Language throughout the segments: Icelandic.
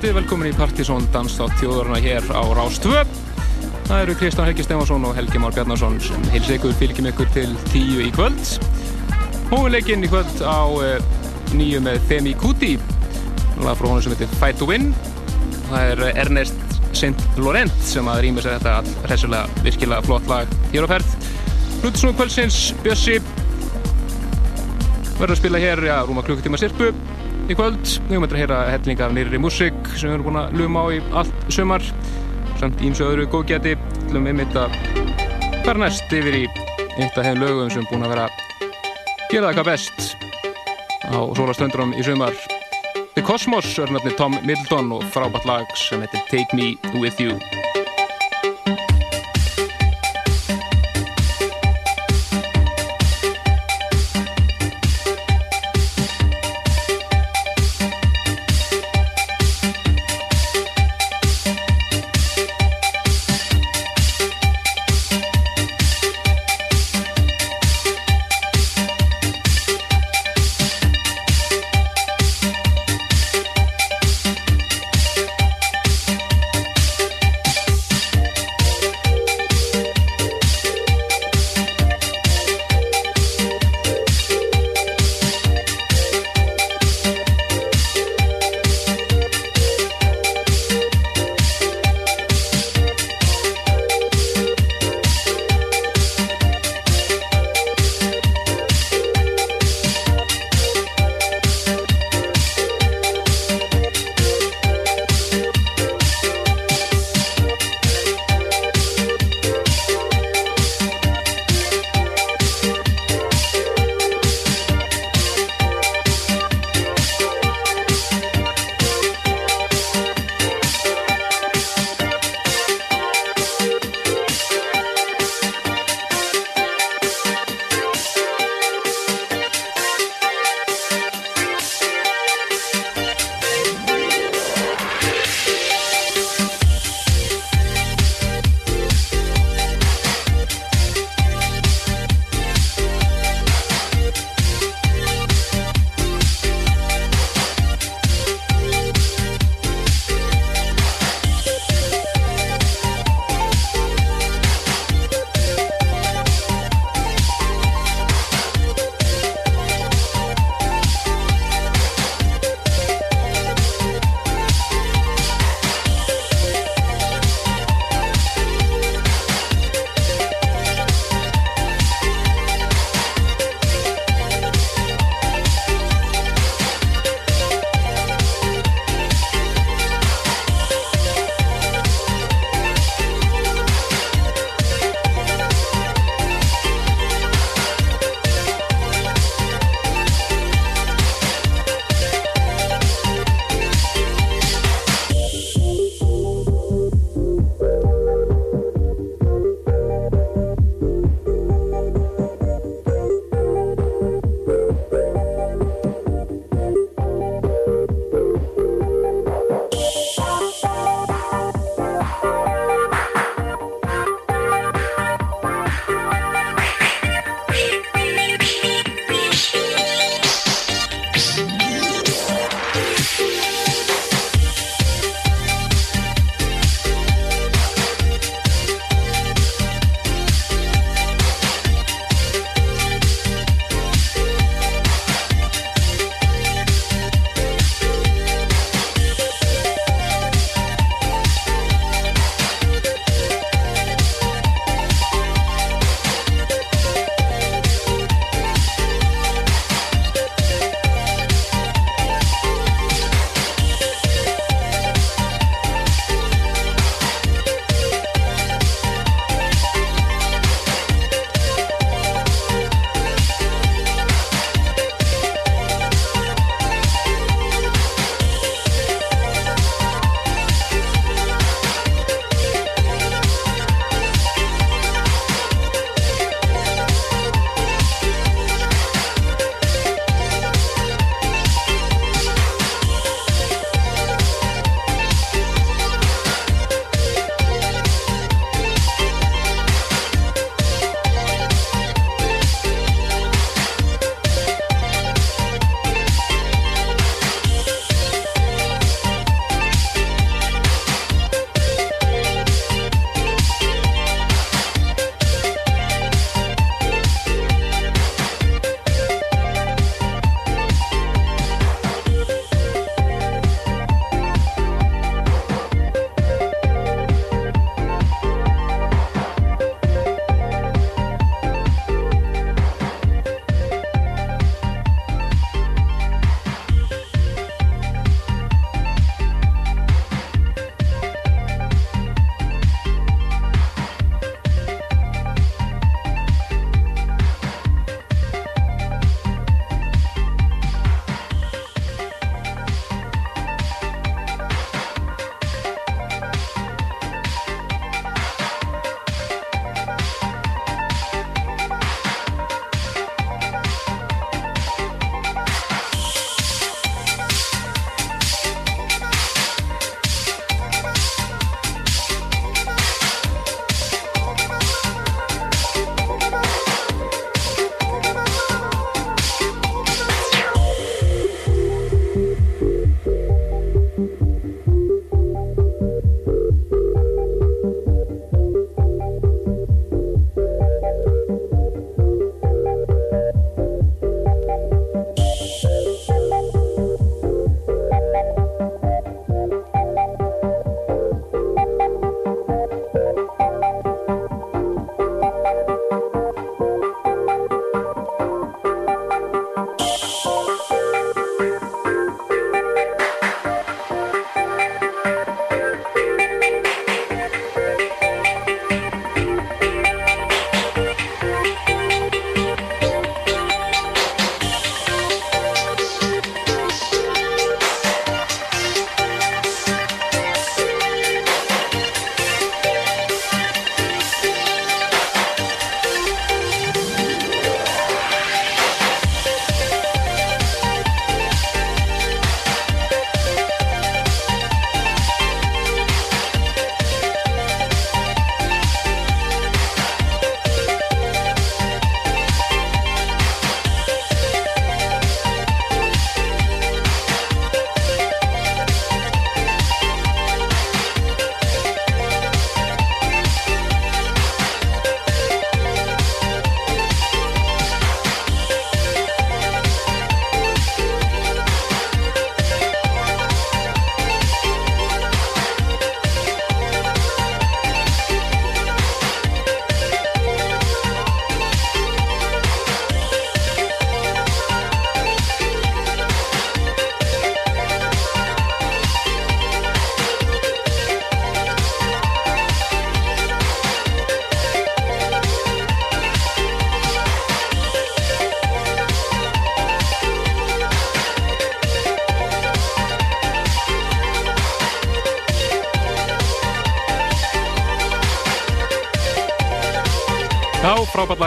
kvöldi, velkomin í Partíson Danstátt þjóðurna hér á Rástvö. Það eru Kristján Helgi Stefansson og Helgi Már Bjarnarsson sem heils ykkur fylgjum ykkur til tíu í kvöld. Hóðuleikinn í kvöld á uh, nýju með Femi Kuti, lag frá honum sem heitir Fight to Win. Það er Ernest St. Laurent sem að rýma sér þetta hressulega virkilega flott lag hér á ferð. Hlutusnúð kvöldsins Bjössi verður að spila hér, já, rúma klukkutíma sirpu í kvöld. Við höfum að heyra hellinga af nýri músík sem við erum búin að luma á í allt sömar. Samt ímsu öðru góðgæti. Við höfum einmitt að fara næst yfir í eitt af þeim lögum sem er búin að vera gera það eitthvað best á sólastöndunum í sömar. The Cosmos er náttúrulega Tom Middleton og frábært lag sem heitir Take Me With You.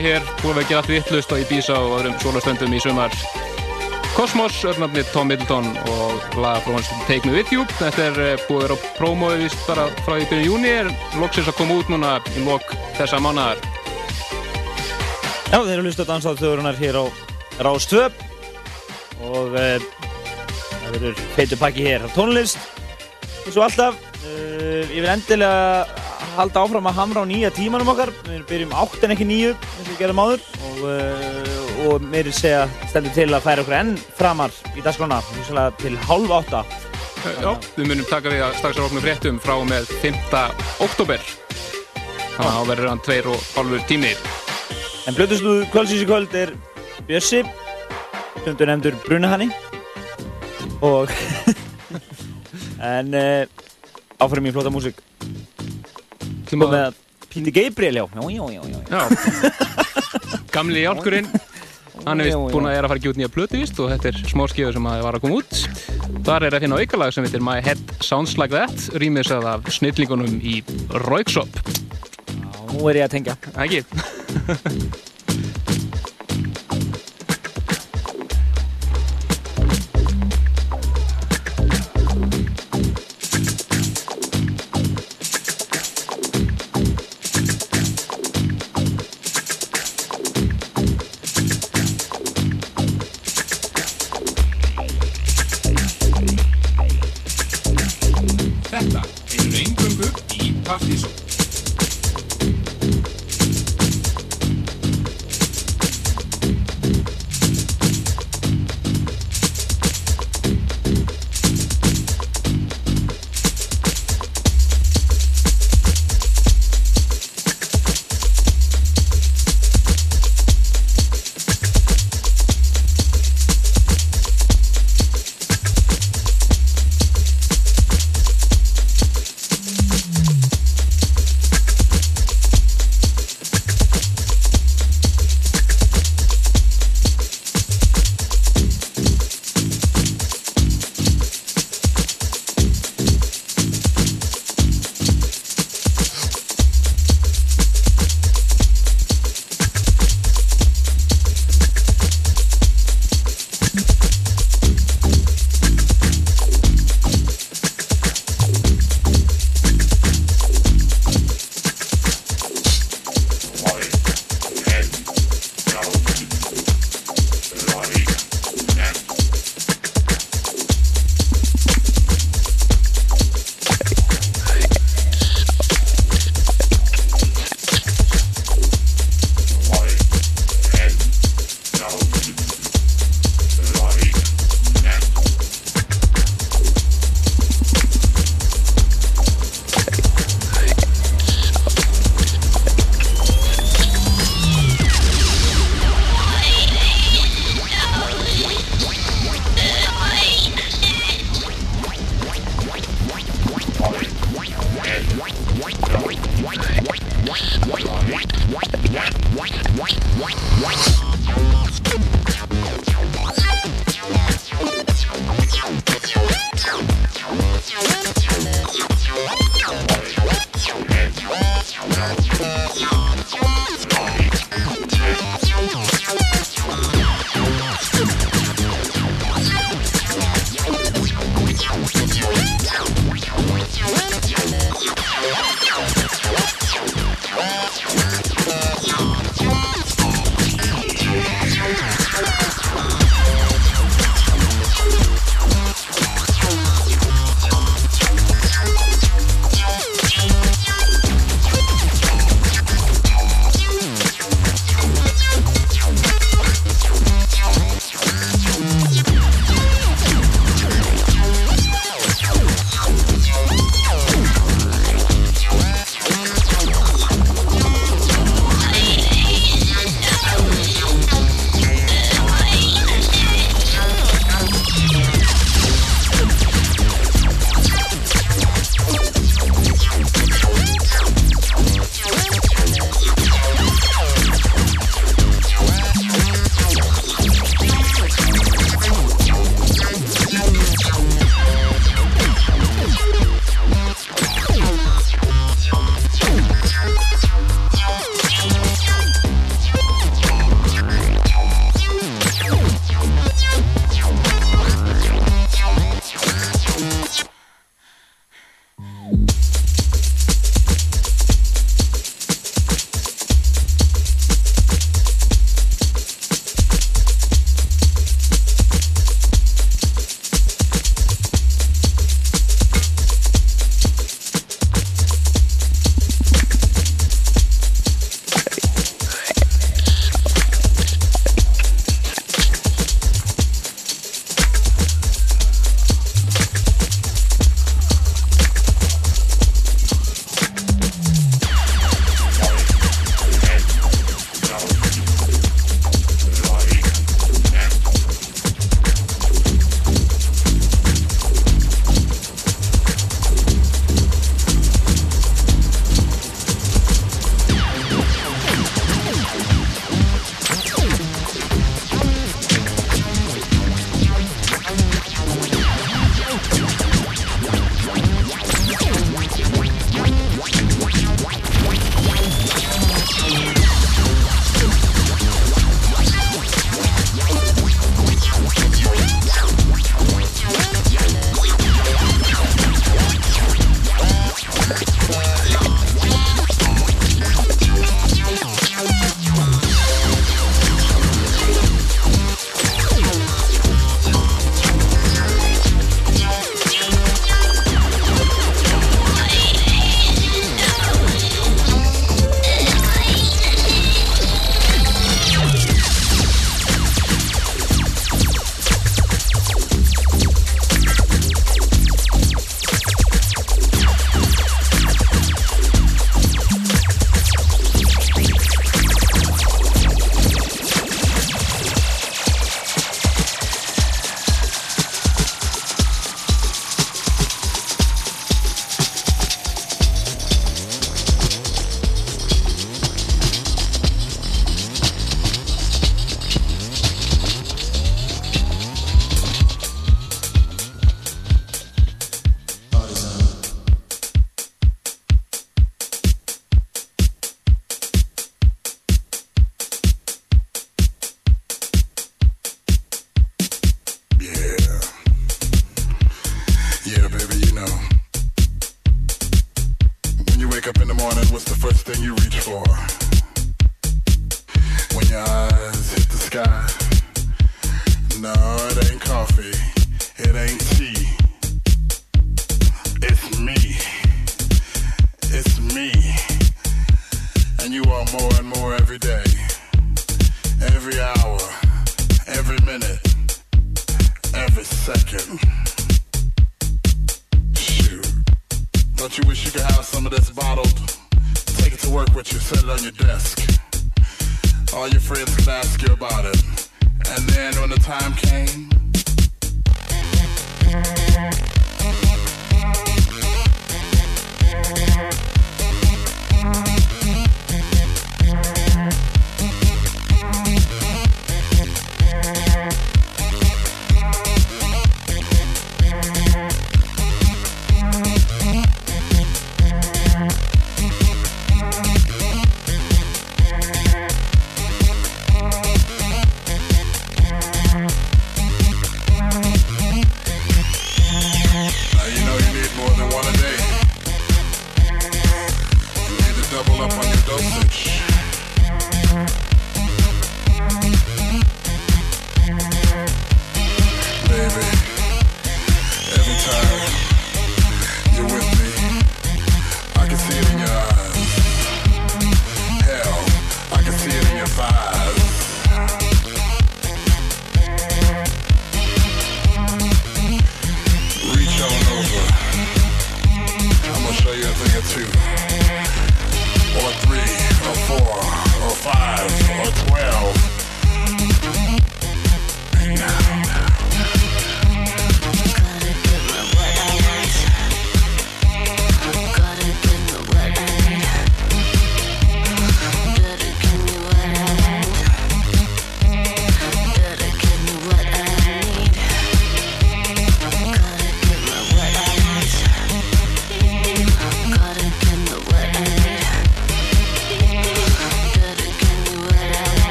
Frábært hér, við að gera allt vittlust og í bísa og öðrum sólastöndum í sumar. Kosmos, örnafni Tom Middleton og laga frá hans Take Me With You. Þetta er eh, búið að vera á prómói bara frá í byrju júni er loksins að koma út núna í lok þessa mánadar Já, þeir eru hlust að dansa á þjóðurinnar hér á Rástöp og e, það verður feitur pakki hér á tónlist. Eins og alltaf e, ég vil endilega halda áfram að hamra á nýja tímanum okkar. Við byrjum átt en ekki nýju eins og við gerum áður og, uh, og meiri segja stendur til að færa okkur enn framar í dagskrána til halv átta eh, Já, við munum taka við að strax á oknum fréttum frá með 5. oktober þannig að þá verður hann tveir og halvur tími En blöðustuð kvöldsins í kvöld er Bjössi stundur nefndur Brunahanni og en uh, áfram í flota músik Kom með Píti Gabriel, já. Já, já, já, já. já. Gamli hjálkurinn, hann er vist búinn að er að fara ekki út nýja plötu vist og þetta er smá skíður sem að var að koma út. Þar er að finna aukalag sem heitir My Head Sounds Like That, rýmis að af snillingunum í Rauksop. Já, nú er ég að tengja. Ekki?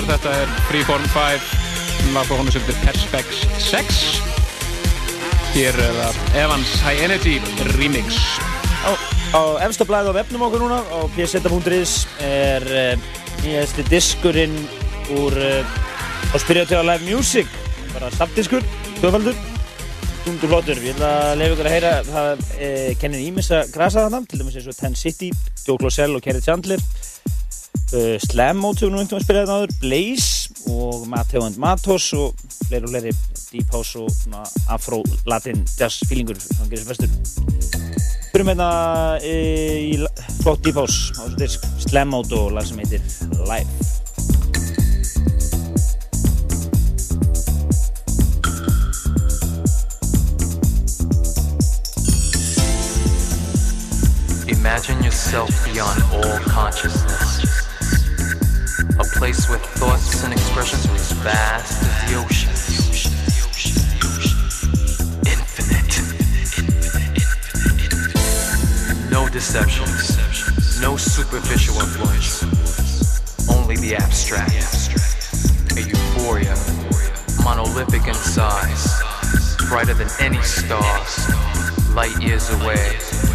verða. Þetta er Freeform 5, lag frá honum sem heitir Perspex 6. Hér er það Evans High Energy Remix. Á, á efsta blæði á vefnum okkur núna, á pseta.is, er uh, nýjasti diskurinn úr á Spiritual Live Music, bara staftdiskur, tvöfaldur, tundur flottur. Ég ætla að leiða ykkur að heyra, það uh, kennir ímis að grasa þarna, til dæmis eins og Ten City, Joe Closell og Kerry Chandler, uh, Slam Mode hefur nú einhvern veginn spilað þetta áður, Blaze og Matteo and Matos og fleiri og fleiri Deep House og svona Afro-Latin jazz feelingur, að það gerir sér bestur. Fyrir með hérna í flott Deep House á þessu disk Slam Mode og lag sem heitir Live. Imagine yourself beyond all consciousness. A place where thoughts and expressions are as vast as the ocean. Infinite. No deceptions. No superficial influence. Only the abstract. A euphoria. Monolithic in size. Brighter than any star. Light years away.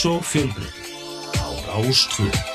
svo fjölbreytt á Rástvöld.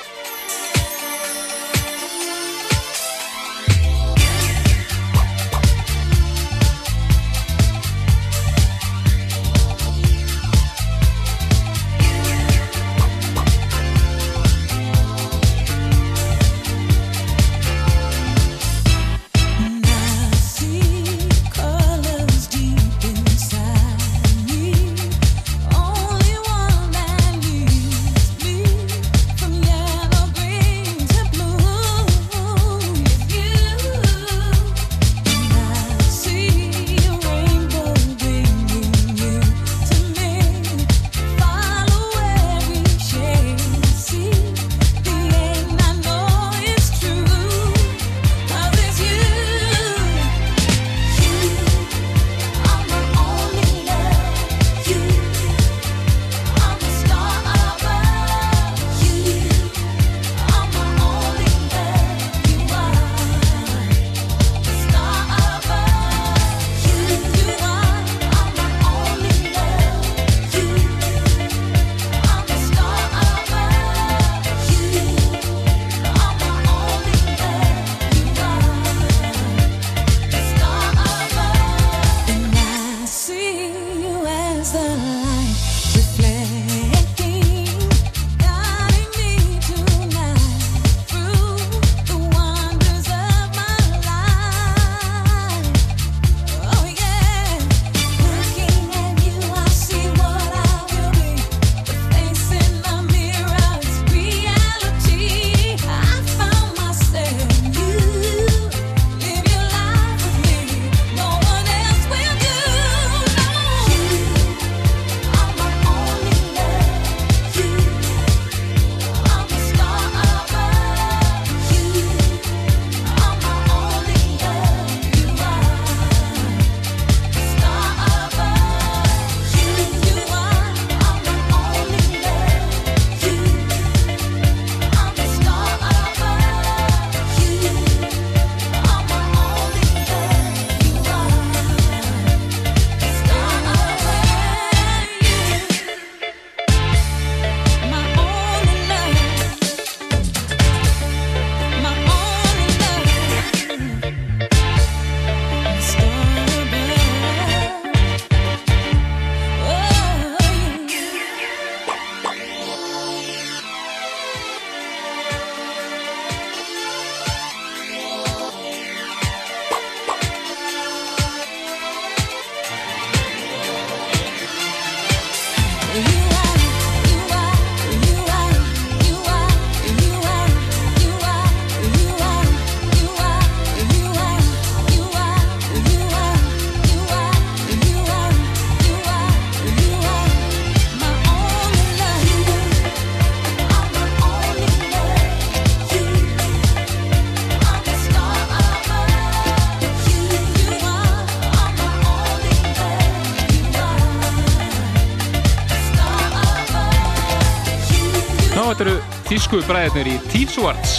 Þýsku bræðirnir í T-Swords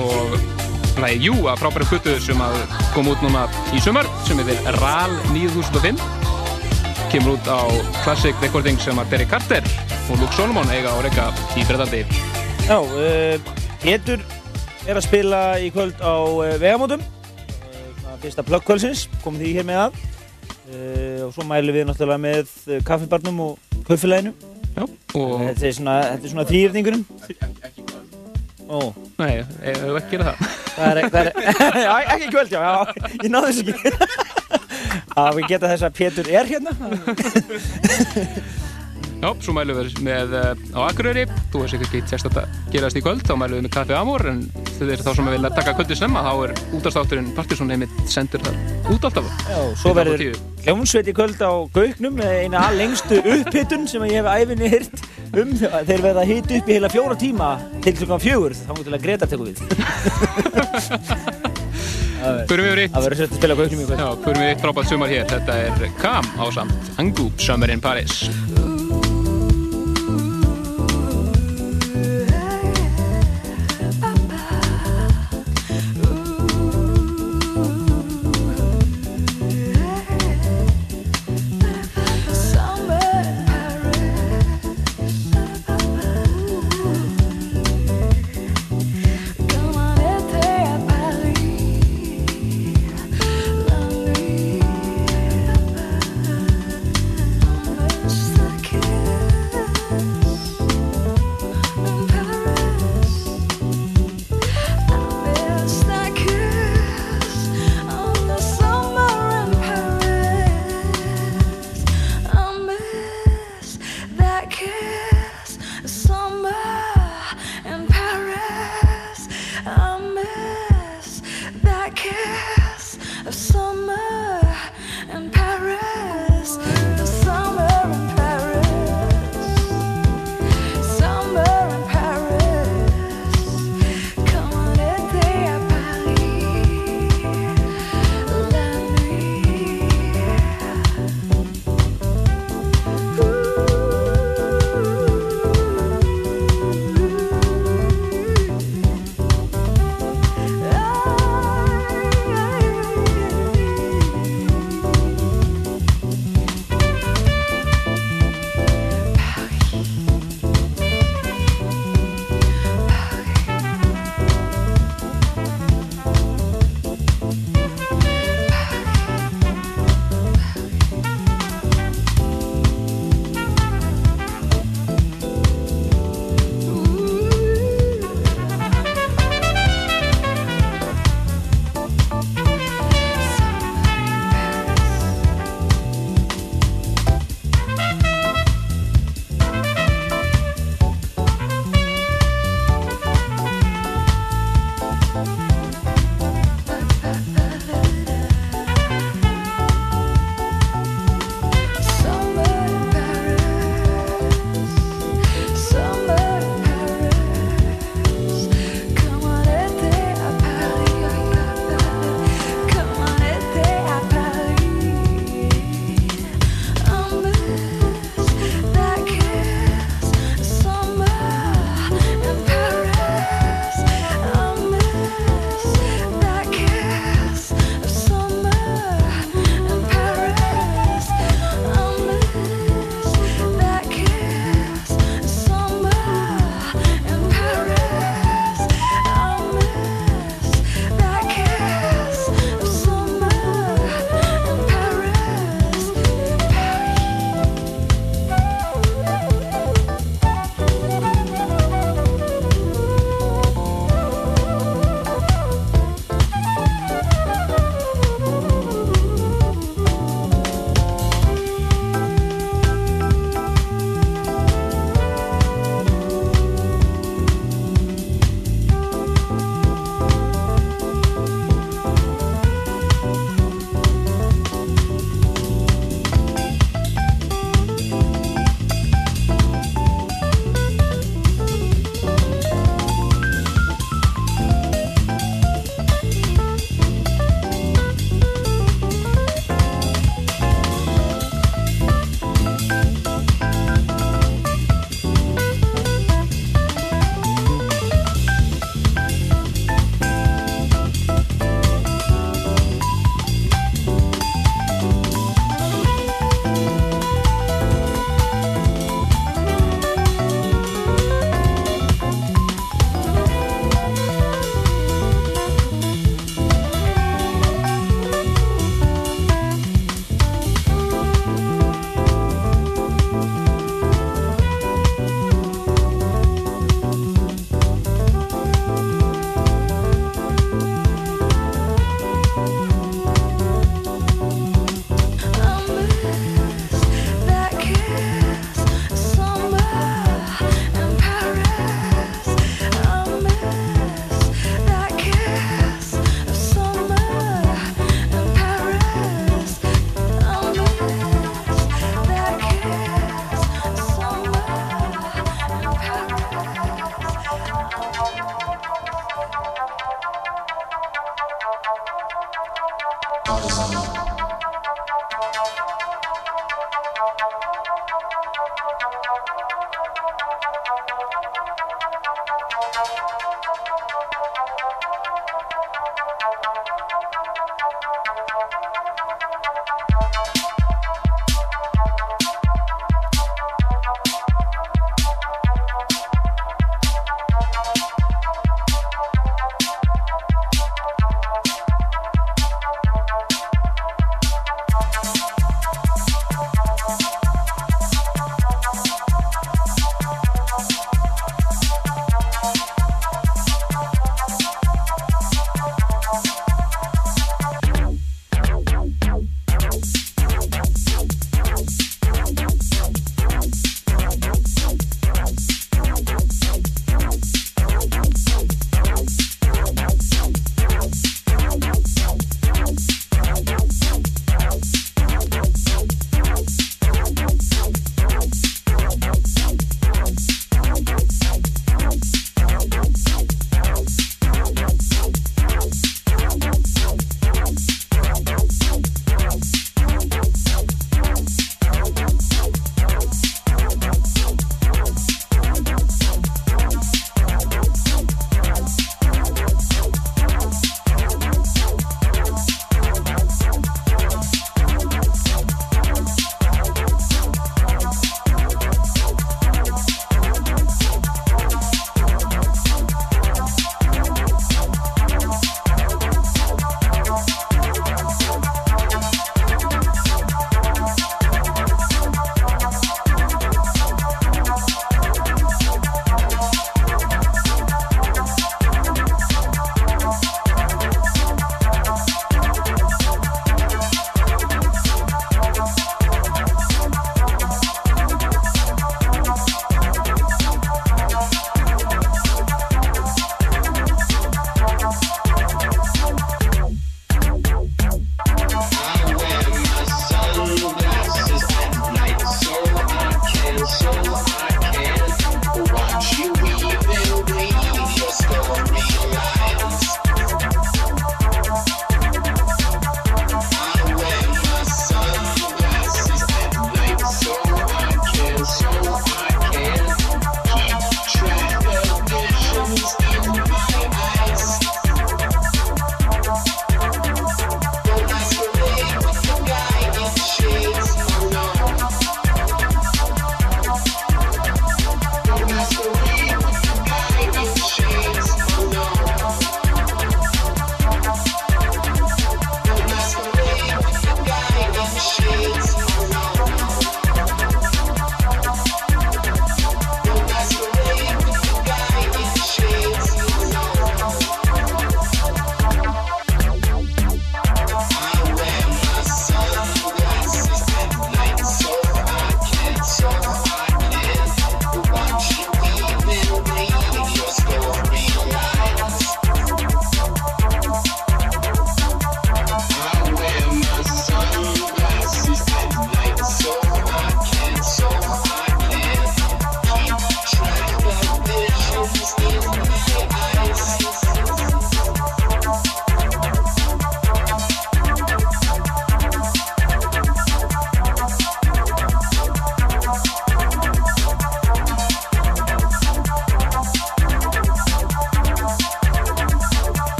og lagi Jú að frábæri puttu sem að kom út núna í sumar sem heitir RAL 9005 kemur út á Classic Recording sem að Derek Carter og Luke Solomon eiga á reyka í Breitlandi Já, uh, Pétur er að spila í kvöld á uh, vegamótum. Uh, fyrsta plöggkvöldsins, komum því hér með að. Uh, og svo mælum við náttúrulega með uh, kaffibarnum og kuffileginu Já, og þetta er svona, er þrýrningurinn Ó, nei, ef við ekki gera það? Það er, það er já, ekki kvöld, já, já, ég náðu þessu ekki. Að við geta þess að Pétur er hérna Já, svo mælum við með uh, á Akureyri. Þú veist ekki tjast að gerast í kvöld þá mælum við með Kaffi Amor en þau eru þá sem vilja taka kvöldi snemma þá er útastátturinn Partiðsson heimitt sendur það út alltaf. Já, svo verður hljómsveit í kvöld á Gauknum með eina allengstu upphittun sem ég hef æfinni hyrt um. Þeir verða hitt upp í heila fjóra tíma til klukkan fjögur, þá múið til að Greta tekur við. Við Það verður sett að spila á Gauknum í kvöld. Já,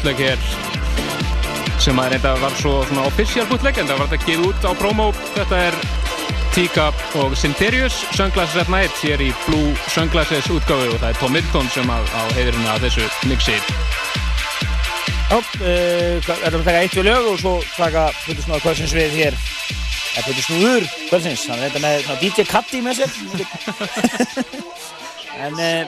bootleg hér sem að reynda var svo svona official bootleg en það var þetta gefið út á promo. Þetta er Tika og Syntherius Sunglasses at Night hér í Blue Sunglasses útgáfu og það er Tom Middleton sem að, á heiðurinn að þessu mixi. Já, uh, hvað- erum við að taka eitt við lög og svo taka Pötur Snúður kvöldsins við hér? Eða Pötur Snúður kvöldsins hann er þetta með svona DJ Katti með sér. En uh,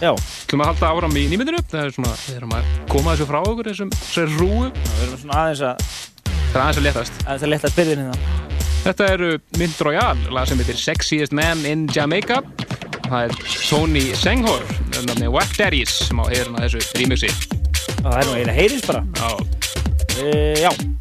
já, Þú maður að halda áram í nýmyndinu það er svona, við erum að koma þessu frá okkur þessum, þessari rúu, við erum svona aðeins að það er aðeins að letast aðeins að leta spyrðin hérna. Þetta eru Mint Royale, lag sem heitir Sexiest Man in Jamaica. Það er Tony Senghor, nafni Wack Daddies, sem á heyruna þessu remixi. og það er nú eiginlega heyrins bara. Já, uh, já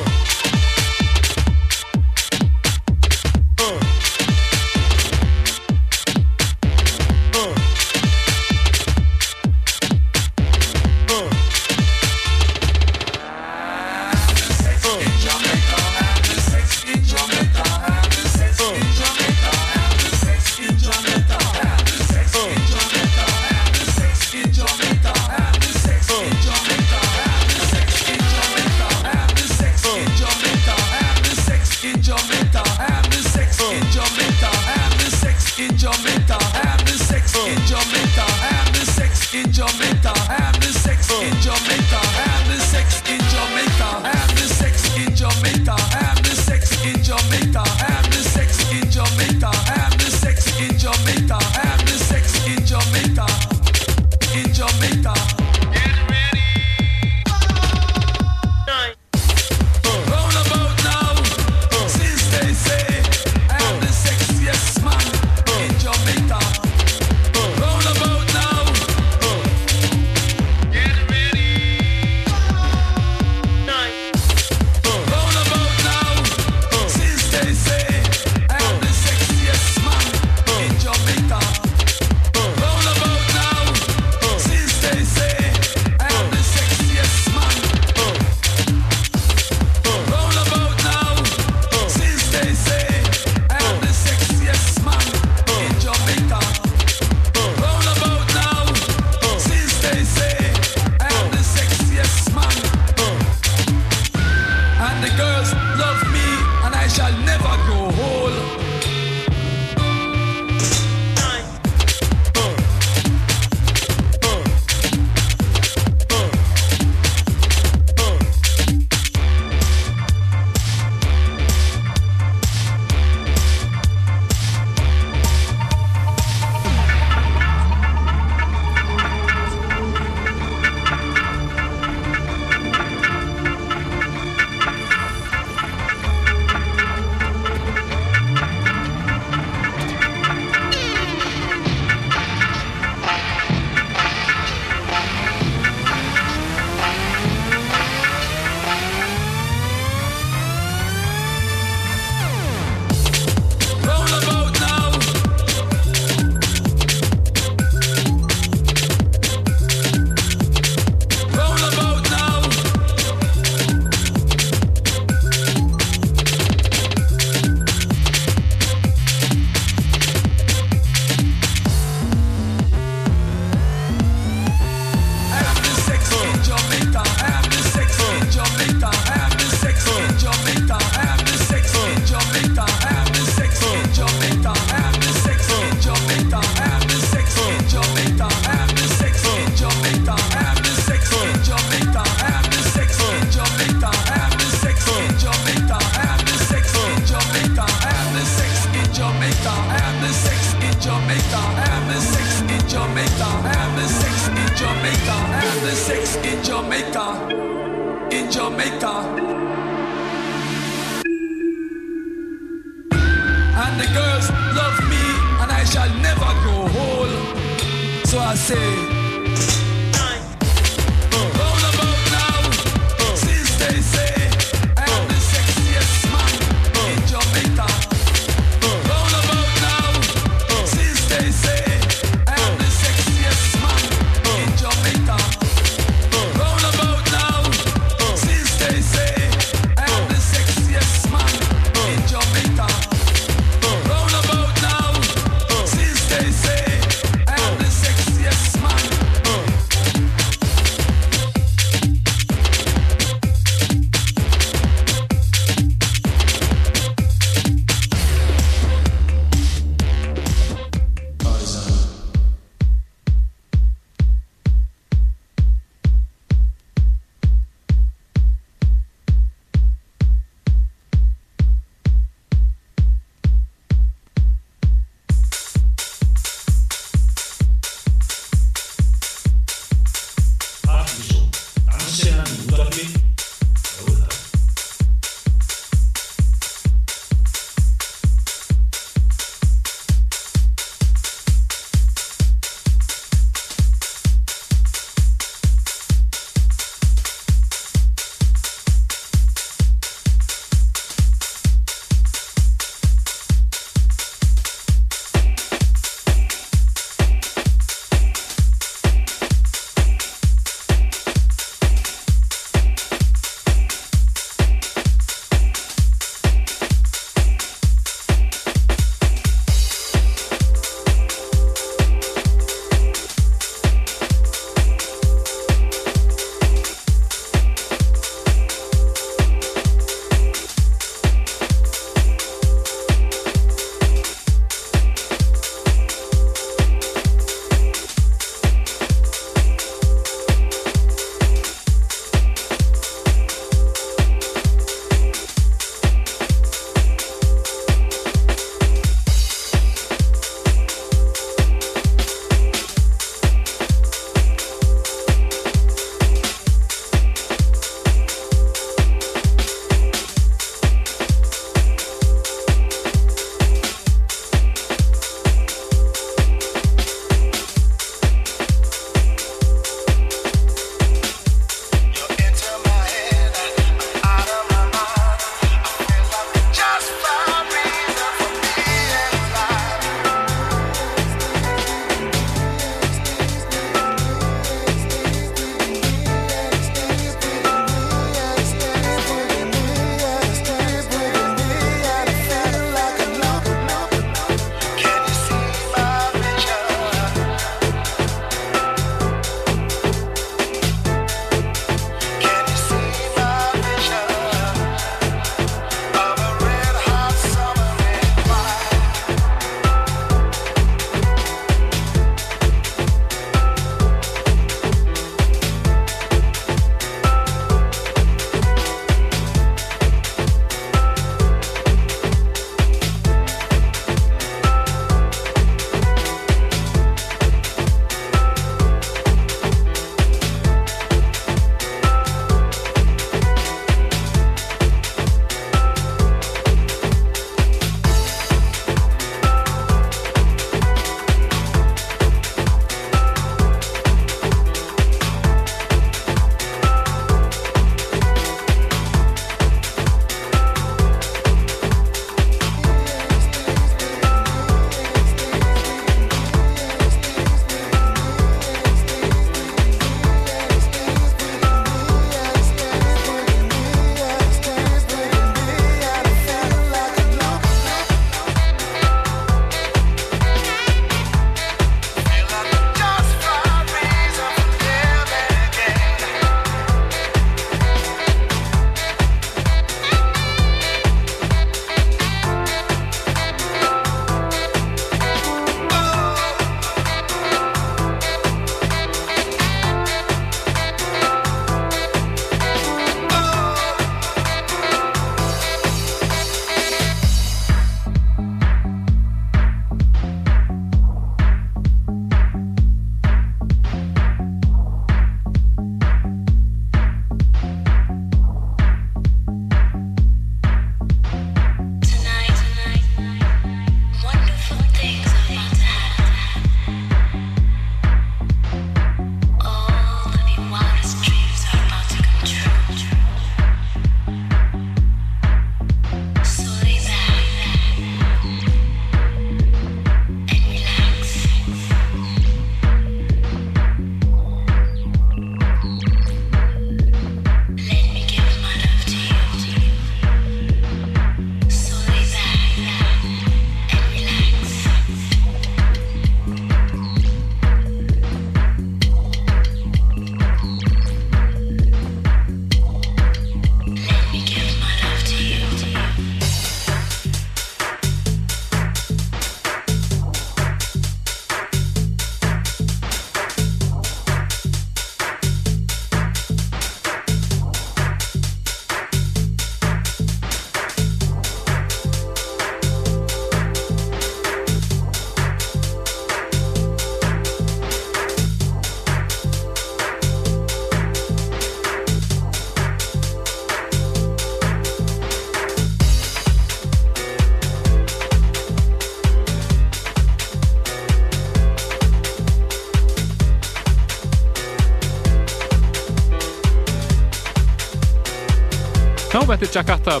Er Jakarta,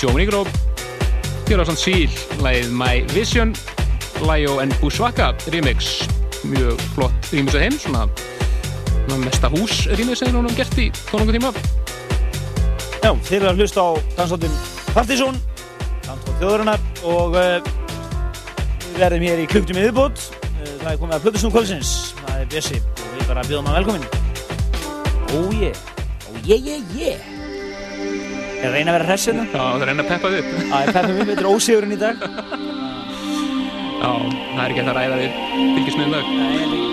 Joe Negro Hér á samt síl, lagið My Vision Lajo and Bushwaka remix Mjög flott remix að heim Svona, mesta hús remix sem hún hafði gert í tónungu tíma Já, þeir eru að hlusta á dansáttin Partizón, dansát þjóðurinnar og uh, við verðum hér í klukktum í viðbót. Uh, það er komið að Plutusnú kvöldsins, það er Bjössi og við bara bjóðum að velkomin. Oh yeah, oh yeah, yeah, yeah. Ég reyna að vera hress hérna. Já, það að reyna að peppa þið upp Það er peppum við, þetta er ósigurinn í dag. Já, það er ekki hægt að ræða við fylgismiðum dag